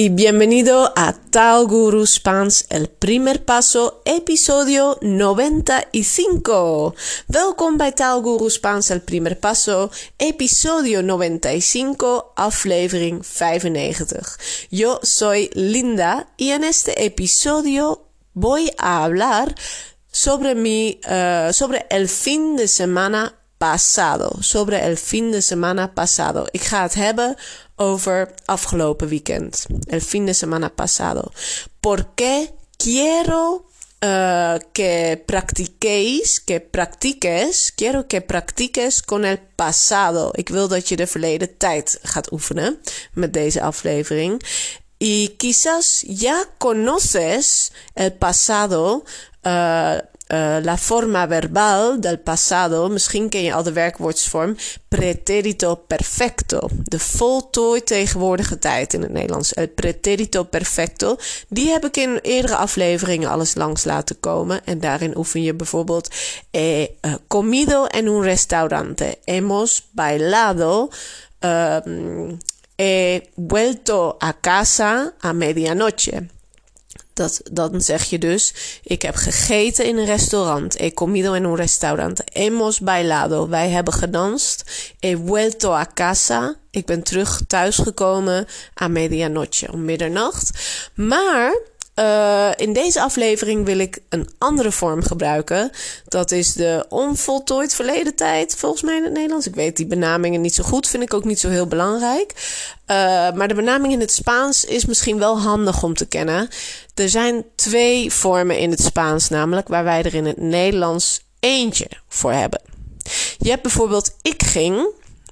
y bienvenido a Tal Guru Spaans, el primer paso, episodio 95. Welkom bij Tal Guru Spaans, el primer paso, episodio 95, aflevering 95. Yo soy Linda y en este episodio voy a hablar sobre mi, uh, sobre el fin de semana pasado. Sobre el fin de semana pasado. Ik ga het hebben over afgelopen weekend. El fin de semana pasado. ¿Por qué quiero uh, que practiquéis, que practiques, quiero que practiques con el pasado. Ik wil dat je de verleden tijd gaat oefenen met deze aflevering. Y quizás ya conoces el pasado uh, uh, la forma verbal del pasado, misschien ken je al de werkwoordsvorm preterito perfecto. De voltooid tegenwoordige tijd in het Nederlands. El preterito perfecto. Die heb ik in eerdere afleveringen alles langs laten komen. En daarin oefen je bijvoorbeeld eh, comido en un restaurante. Hemos bailado. Um, he vuelto a casa a medianoche. Dat, dan zeg je dus: Ik heb gegeten in een restaurant. He comido en un restaurante. Hemos bailado. Wij hebben gedanst. He vuelto a casa. Ik ben terug thuisgekomen a medianoche, om middernacht. Maar uh, in deze aflevering wil ik een andere vorm gebruiken. Dat is de onvoltooid verleden tijd, volgens mij in het Nederlands. Ik weet die benamingen niet zo goed, vind ik ook niet zo heel belangrijk. Uh, maar de benaming in het Spaans is misschien wel handig om te kennen. Er zijn twee vormen in het Spaans, namelijk waar wij er in het Nederlands eentje voor hebben. Je hebt bijvoorbeeld ik ging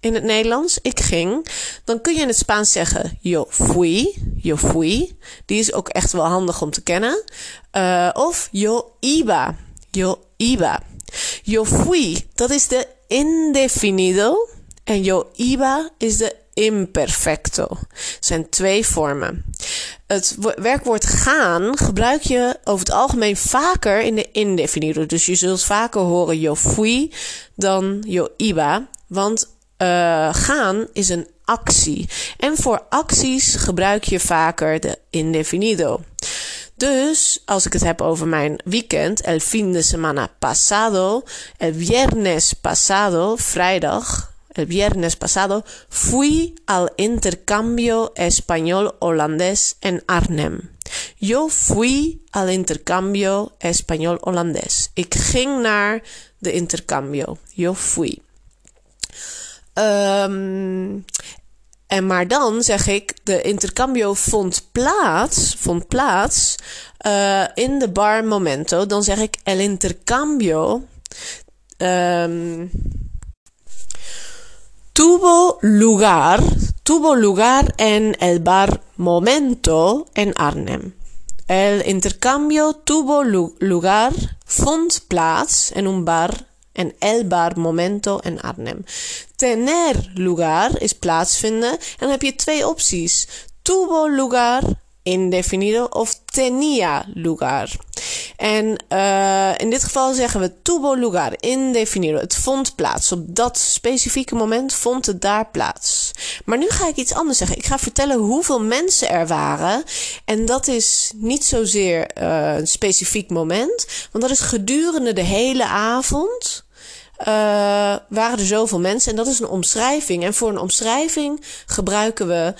in het Nederlands, ik ging, dan kun je in het Spaans zeggen yo fui, yo fui. Die is ook echt wel handig om te kennen. Uh, of yo iba, yo iba. Yo fui, dat is de indefinido. En yo iba is de imperfecto. Zijn twee vormen. Het werkwoord gaan gebruik je over het algemeen vaker in de indefinido. Dus je zult vaker horen yo fui dan yo iba. Want uh, gaan is een actie. En voor acties gebruik je vaker de indefinido. Dus als ik het heb over mijn weekend, el fin de semana pasado, el viernes pasado, vrijdag, el viernes pasado, fui al intercambio español-holandés en Arnhem. Yo fui al intercambio español-holandés. Ik ging naar de intercambio. Yo fui. Um, en maar dan zeg ik, de intercambio vond plaats, vond plaats uh, in de bar Momento. Dan zeg ik el intercambio um, tuvo lugar, tuvo lugar en el bar Momento en Arnhem. El intercambio tuvo lugar, vond plaats in een bar en el bar momento en Arnhem. Tener lugar is plaatsvinden. En dan heb je twee opties. Tuvo lugar indefinido of tenía lugar. En uh, in dit geval zeggen we tuvo lugar indefinido. Het vond plaats. Op dat specifieke moment vond het daar plaats. Maar nu ga ik iets anders zeggen. Ik ga vertellen hoeveel mensen er waren. En dat is niet zozeer uh, een specifiek moment. Want dat is gedurende de hele avond uh, waren er zoveel mensen. En dat is een omschrijving. En voor een omschrijving gebruiken we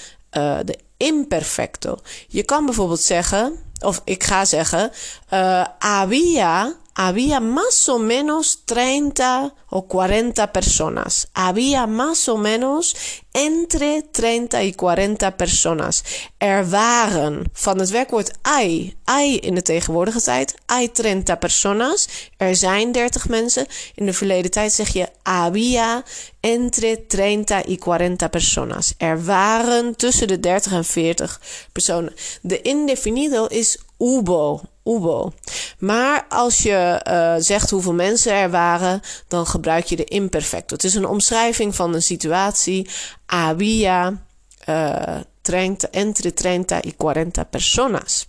de imperfecto. Je kan bijvoorbeeld zeggen, of ik ga zeggen, uh, había había más o menos 30 o 40 personas. Había más o menos entre 30 y 40 personas. Er waren van het werkwoord hay, hay in de tegenwoordige tijd, hay 30 personas. Er zijn 30 mensen. In de verleden tijd zeg je había entre 30 y 40 personas. Er waren tussen de 30 en 40 personen. De indefinido is hubo hubo. Maar als je uh, zegt hoeveel mensen er waren, dan gebruik je de imperfecto. Het is een omschrijving van een situatie. Había uh, 30, entre 30 y 40 personas.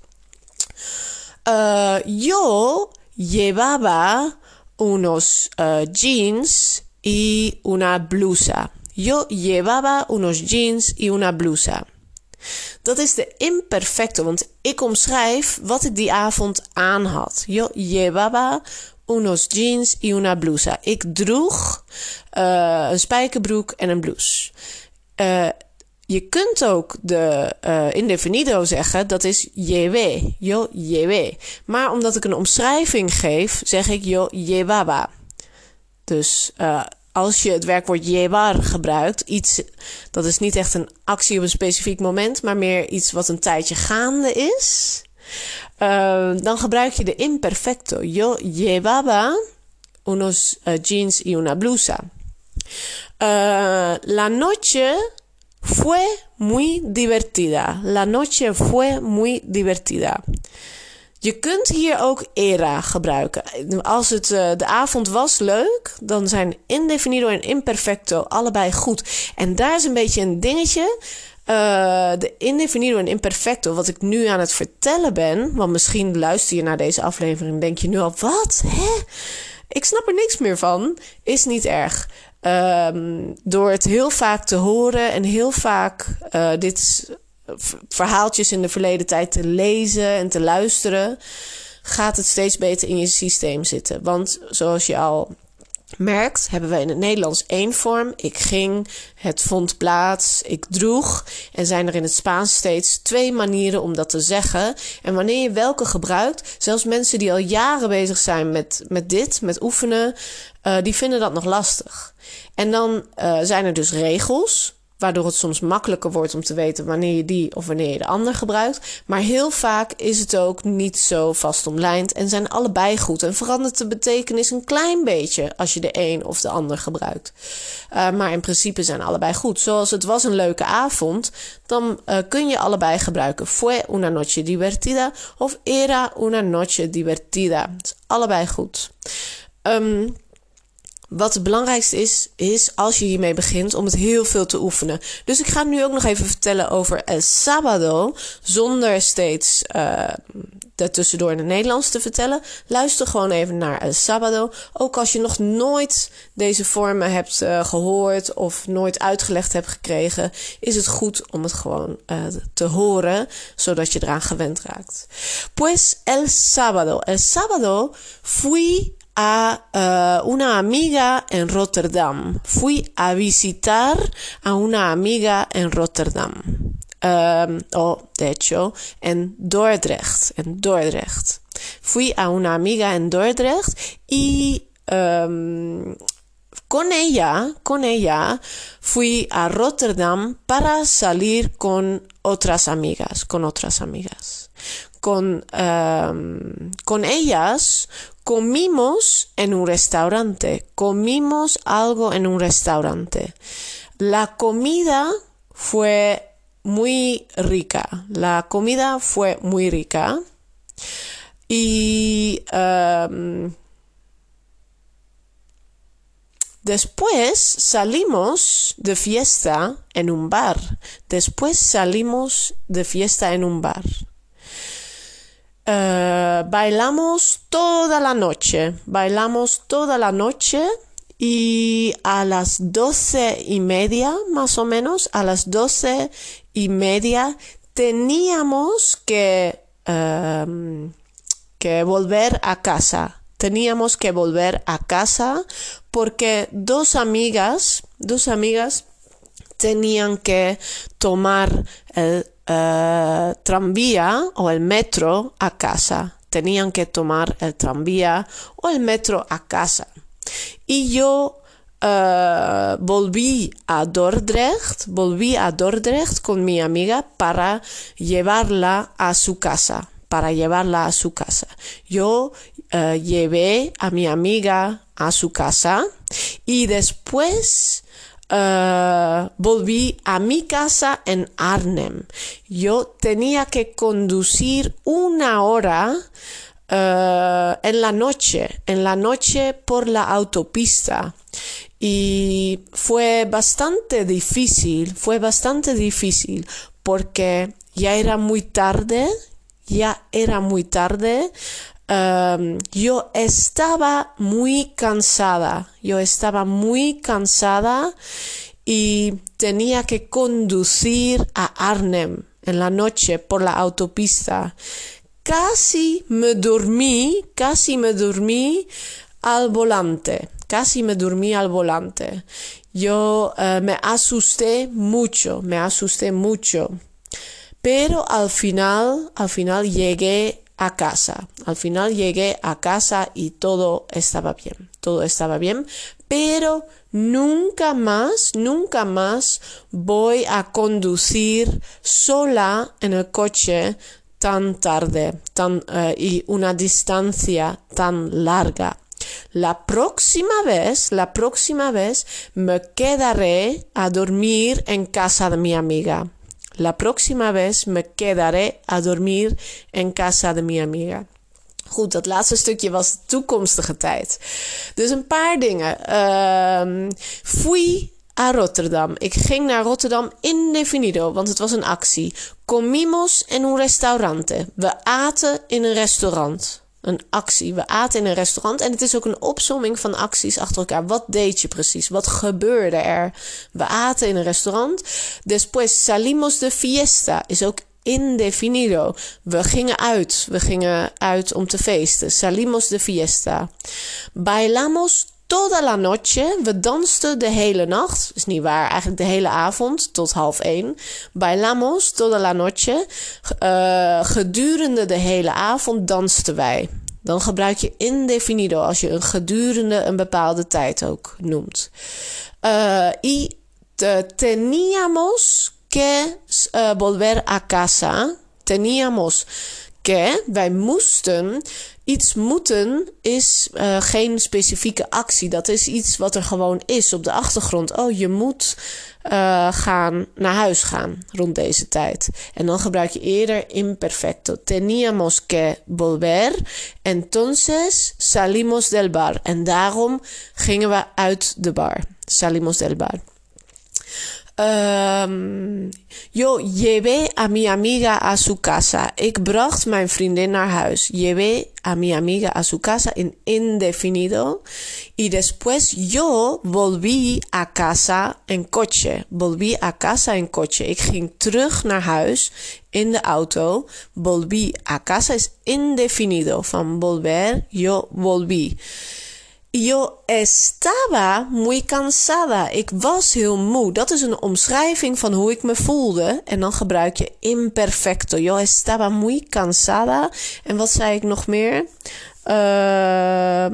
Uh, yo llevaba unos jeans y una blusa. Yo llevaba unos jeans y una blusa. Dat is de imperfecto, want ik omschrijf wat ik die avond aan had. Yo llevaba unos jeans y una blusa. Ik droeg uh, een spijkerbroek en een blouse. Uh, je kunt ook de uh, indefinido zeggen, dat is llevé, yo llevé. Maar omdat ik een omschrijving geef, zeg ik yo llevaba. Dus als je het werkwoord llevar gebruikt, iets dat is niet echt een actie op een specifiek moment, maar meer iets wat een tijdje gaande is, uh, dan gebruik je de imperfecto. Yo llevaba unos jeans y una blusa. la noche Fue muy divertida. La noche fue muy divertida. Je kunt hier ook era gebruiken. Als het uh, de avond was leuk, dan zijn indefinido en imperfecto allebei goed. En daar is een beetje een dingetje. Uh, de indefinido en imperfecto, wat ik nu aan het vertellen ben. Want misschien luister je naar deze aflevering en denk je nu al: wat? Hè? Ik snap er niks meer van. Is niet erg. Um, door het heel vaak te horen en heel vaak uh, dit verhaaltjes in de verleden tijd te lezen en te luisteren, gaat het steeds beter in je systeem zitten. Want zoals je al merkt, hebben wij in het Nederlands één vorm. Ik ging, het vond plaats, ik droeg. En zijn er in het Spaans steeds twee manieren om dat te zeggen. En wanneer je welke gebruikt, zelfs mensen die al jaren bezig zijn met, met dit, met oefenen, uh, die vinden dat nog lastig. En dan uh, zijn er dus regels waardoor het soms makkelijker wordt om te weten wanneer je die of wanneer je de ander gebruikt. Maar heel vaak is het ook niet zo vast omlijnd en zijn allebei goed en verandert de betekenis een klein beetje als je de een of de ander gebruikt. Uh, maar in principe zijn allebei goed. Zoals het was een leuke avond, dan uh, kun je allebei gebruiken. Fue una noche divertida of era una noche divertida. Allebei goed. Um, wat het belangrijkste is, is als je hiermee begint om het heel veel te oefenen. Dus ik ga nu ook nog even vertellen over El Sábado, zonder steeds uh, tussendoor in het Nederlands te vertellen. Luister gewoon even naar El Sábado. Ook als je nog nooit deze vormen hebt uh, gehoord of nooit uitgelegd hebt gekregen, is het goed om het gewoon uh, te horen, zodat je eraan gewend raakt. Pues El Sábado. El Sábado fui a uh, una amiga en Rotterdam. Fui a visitar a una amiga en Rotterdam. Um, oh, de hecho, en Dordrecht. En Dordrecht. Fui a una amiga en Dordrecht y um, con ella, con ella, fui a Rotterdam para salir con otras amigas, con otras amigas. Con, um, con ellas comimos en un restaurante, comimos algo en un restaurante. La comida fue muy rica, la comida fue muy rica y um, después salimos de fiesta en un bar, después salimos de fiesta en un bar. Uh, bailamos toda la noche, bailamos toda la noche y a las doce y media, más o menos, a las doce y media teníamos que, uh, que volver a casa. Teníamos que volver a casa porque dos amigas, dos amigas tenían que tomar el uh, tranvía o el metro a casa. Tenían que tomar el tranvía o el metro a casa. Y yo uh, volví a Dordrecht, volví a Dordrecht con mi amiga para llevarla a su casa, para llevarla a su casa. Yo uh, llevé a mi amiga a su casa y después uh, volví a mi casa en Arnhem. Yo tenía que conducir una hora uh, en la noche, en la noche por la autopista. Y fue bastante difícil, fue bastante difícil porque ya era muy tarde, ya era muy tarde. Um, yo estaba muy cansada, yo estaba muy cansada y tenía que conducir a Arnhem, en la noche por la autopista. Casi me dormí, casi me dormí al volante. Casi me dormí al volante. Yo uh, me asusté mucho, me asusté mucho. Pero al final, al final llegué a casa. Al final llegué a casa y todo estaba bien. Todo estaba bien. Pero nunca más, nunca más voy a conducir sola en el coche tan tarde tan, uh, y una distancia tan larga. La próxima vez, la próxima vez me quedaré a dormir en casa de mi amiga. La próxima vez me quedaré a dormir en casa de mi amiga. Goed, dat laatste stukje was toekomstige tijd. Dus een paar dingen. Uh, fui a Rotterdam. Ik ging naar Rotterdam indefinido, want het was een actie. Comimos en un restaurante. We aten in een restaurant een actie. We aten in een restaurant en het is ook een opsomming van acties achter elkaar. Wat deed je precies? Wat gebeurde er? We aten in een restaurant. Después salimos de fiesta is ook indefinido. We gingen uit. We gingen uit om te feesten. Salimos de fiesta. Bailamos toda la noche. We dansten de hele nacht. Is niet waar, eigenlijk de hele avond tot half één. Bailamos toda la noche. Uh, gedurende de hele avond dansten wij. Dan gebruik je indefinido als je een gedurende een bepaalde tijd ook noemt. Uh, y te, teníamos que uh, volver a casa. Teníamos wij moesten Iets moeten is uh, geen specifieke actie. Dat is iets wat er gewoon is op de achtergrond. Oh, je moet uh, gaan naar huis gaan rond deze tijd. En dan gebruik je eerder imperfecto. Teníamos que volver. Entonces salimos del bar. En daarom gingen we uit de bar. Salimos del bar. Um, yo llevé a mi amiga a su casa. Ik bracht mijn vriendin naar huis. Llevé a mi amiga a su casa en indefinido. Y después yo volví a casa en coche. Volví a casa en coche. Ik ging terug naar huis in de auto. Volví a casa is indefinido. Van volver, yo volví. Yo estaba muy cansada. Ik was heel moe. Dat is een omschrijving van hoe ik me voelde. En dan gebruik je imperfecto. Yo estaba muy cansada. En wat zei ik nog meer? Uh,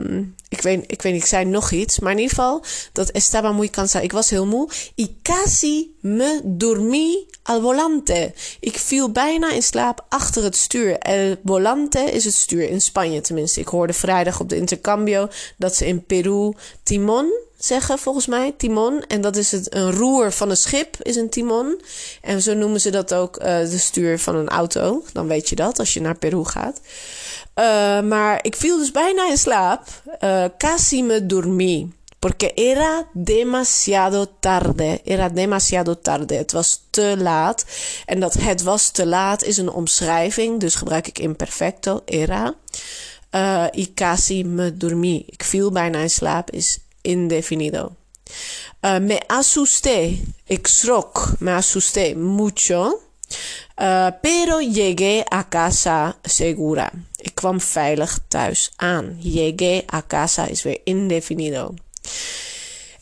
ik, weet, ik weet niet, ik zei nog iets. Maar in ieder geval, dat estaba muy cansada. Ik was heel moe. Y casi me dormí al volante. Ik viel bijna in slaap achter het stuur. El volante is het stuur in Spanje tenminste. Ik hoorde vrijdag op de intercambio dat ze in Peru timon zeggen, volgens mij. Timon. En dat is het, een roer van een schip, is een timon. En zo noemen ze dat ook uh, de stuur van een auto. Dan weet je dat als je naar Peru gaat. Uh, maar ik viel dus bijna in slaap. Uh, casi me dormí. Porque era demasiado tarde. Era demasiado tarde. Het was te laat. En dat het was te laat is een omschrijving. Dus gebruik ik imperfecto. Era. Uh, y casi me dormí. Ik viel bijna in slaap is indefinido. Uh, me asusté. Schrok. Me asusté mucho. Uh, pero llegué a casa segura. Ik kwam veilig thuis aan. Llegué a casa is weer indefinido.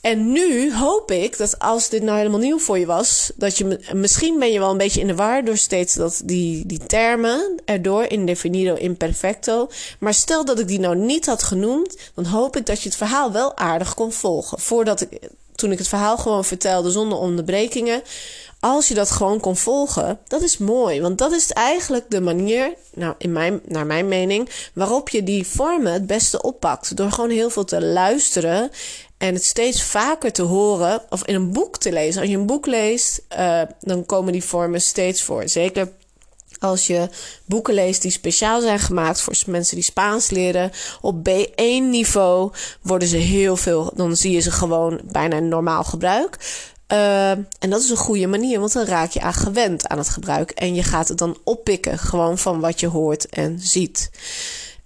En nu hoop ik dat als dit nou helemaal nieuw voor je was, dat je misschien ben je wel een beetje in de war door steeds dat die, die termen erdoor, indefinido, imperfecto. Maar stel dat ik die nou niet had genoemd, dan hoop ik dat je het verhaal wel aardig kon volgen. Voordat ik, toen ik het verhaal gewoon vertelde zonder onderbrekingen, als je dat gewoon kon volgen, dat is mooi. Want dat is eigenlijk de manier, nou, in mijn, naar mijn mening, waarop je die vormen het beste oppakt. Door gewoon heel veel te luisteren en het steeds vaker te horen of in een boek te lezen. Als je een boek leest, uh, dan komen die vormen steeds voor. Zeker als je boeken leest die speciaal zijn gemaakt voor mensen die Spaans leren. Op B1 niveau worden ze heel veel, dan zie je ze gewoon bijna in normaal gebruik. Uh, en dat is een goede manier, want dan raak je aan gewend aan het gebruik. En je gaat het dan oppikken, gewoon van wat je hoort en ziet.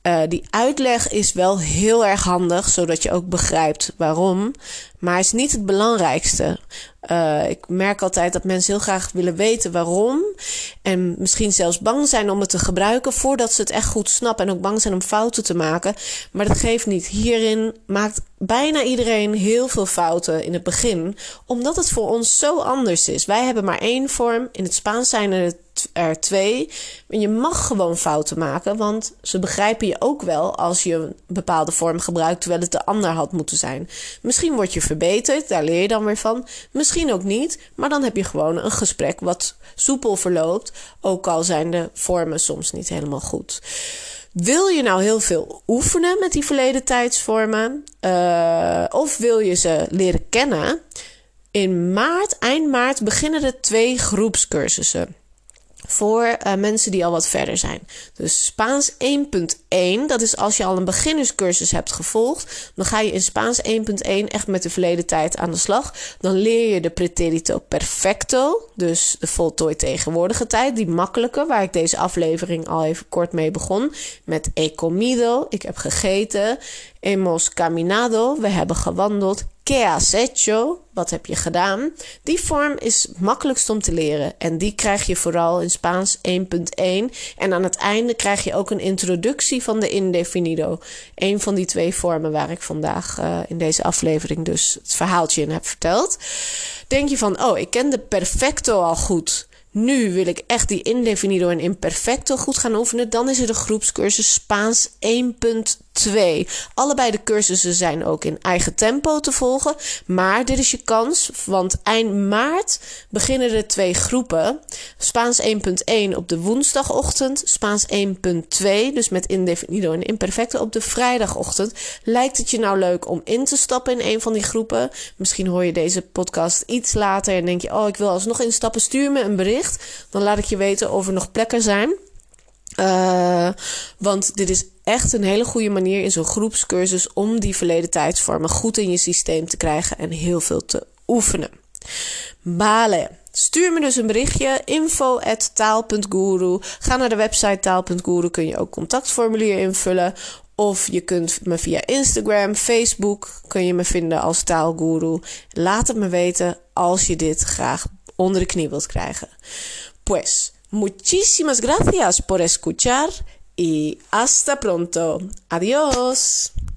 Uh, die uitleg is wel heel erg handig, zodat je ook begrijpt waarom. Maar is niet het belangrijkste. Uh, ik merk altijd dat mensen heel graag willen weten waarom. En misschien zelfs bang zijn om het te gebruiken voordat ze het echt goed snappen. En ook bang zijn om fouten te maken. Maar dat geeft niet. Hierin maakt bijna iedereen heel veel fouten in het begin, omdat het voor ons zo anders is. Wij hebben maar één vorm. In het Spaans zijn er er twee. En je mag gewoon fouten maken, want ze begrijpen je ook wel als je een bepaalde vorm gebruikt terwijl het de ander had moeten zijn. Misschien word je verbeterd, daar leer je dan weer van. Misschien ook niet, maar dan heb je gewoon een gesprek wat soepel verloopt, ook al zijn de vormen soms niet helemaal goed. Wil je nou heel veel oefenen met die verleden tijdsvormen? Uh, of wil je ze leren kennen? In maart, eind maart, beginnen er twee groepscursussen voor uh, mensen die al wat verder zijn. Dus Spaans 1.1, dat is als je al een beginnerscursus hebt gevolgd, dan ga je in Spaans 1.1 echt met de verleden tijd aan de slag. Dan leer je de pretérito perfecto, dus de voltooid tegenwoordige tijd, die makkelijke, waar ik deze aflevering al even kort mee begon, met he comido, ik heb gegeten, hemos caminado, we hebben gewandeld, ¿Qué has hecho? Wat heb je gedaan? Die vorm is makkelijkst om te leren. En die krijg je vooral in Spaans 1.1. En aan het einde krijg je ook een introductie van de indefinido. Een van die twee vormen waar ik vandaag uh, in deze aflevering dus het verhaaltje in heb verteld. Denk je van, oh, ik ken de perfecto al goed. Nu wil ik echt die indefinido en imperfecto goed gaan oefenen. Dan is er de groepscursus Spaans 1.2. 2. Allebei de cursussen zijn ook in eigen tempo te volgen. Maar dit is je kans, want eind maart beginnen er twee groepen. Spaans 1.1 op de woensdagochtend. Spaans 1.2, dus met indefinido en imperfecto op de vrijdagochtend. Lijkt het je nou leuk om in te stappen in een van die groepen? Misschien hoor je deze podcast iets later en denk je: Oh, ik wil alsnog instappen. Stuur me een bericht. Dan laat ik je weten of er nog plekken zijn. Uh, want dit is echt een hele goede manier in zo'n groepscursus om die verleden tijdsvormen goed in je systeem te krijgen en heel veel te oefenen. Bale. Stuur me dus een berichtje info@taal.guru. Ga naar de website taal.guru kun je ook contactformulier invullen of je kunt me via Instagram, Facebook kun je me vinden als taalguru. Laat het me weten als je dit graag onder de knie wilt krijgen. Pues Muchísimas gracias por escuchar y hasta pronto. Adiós.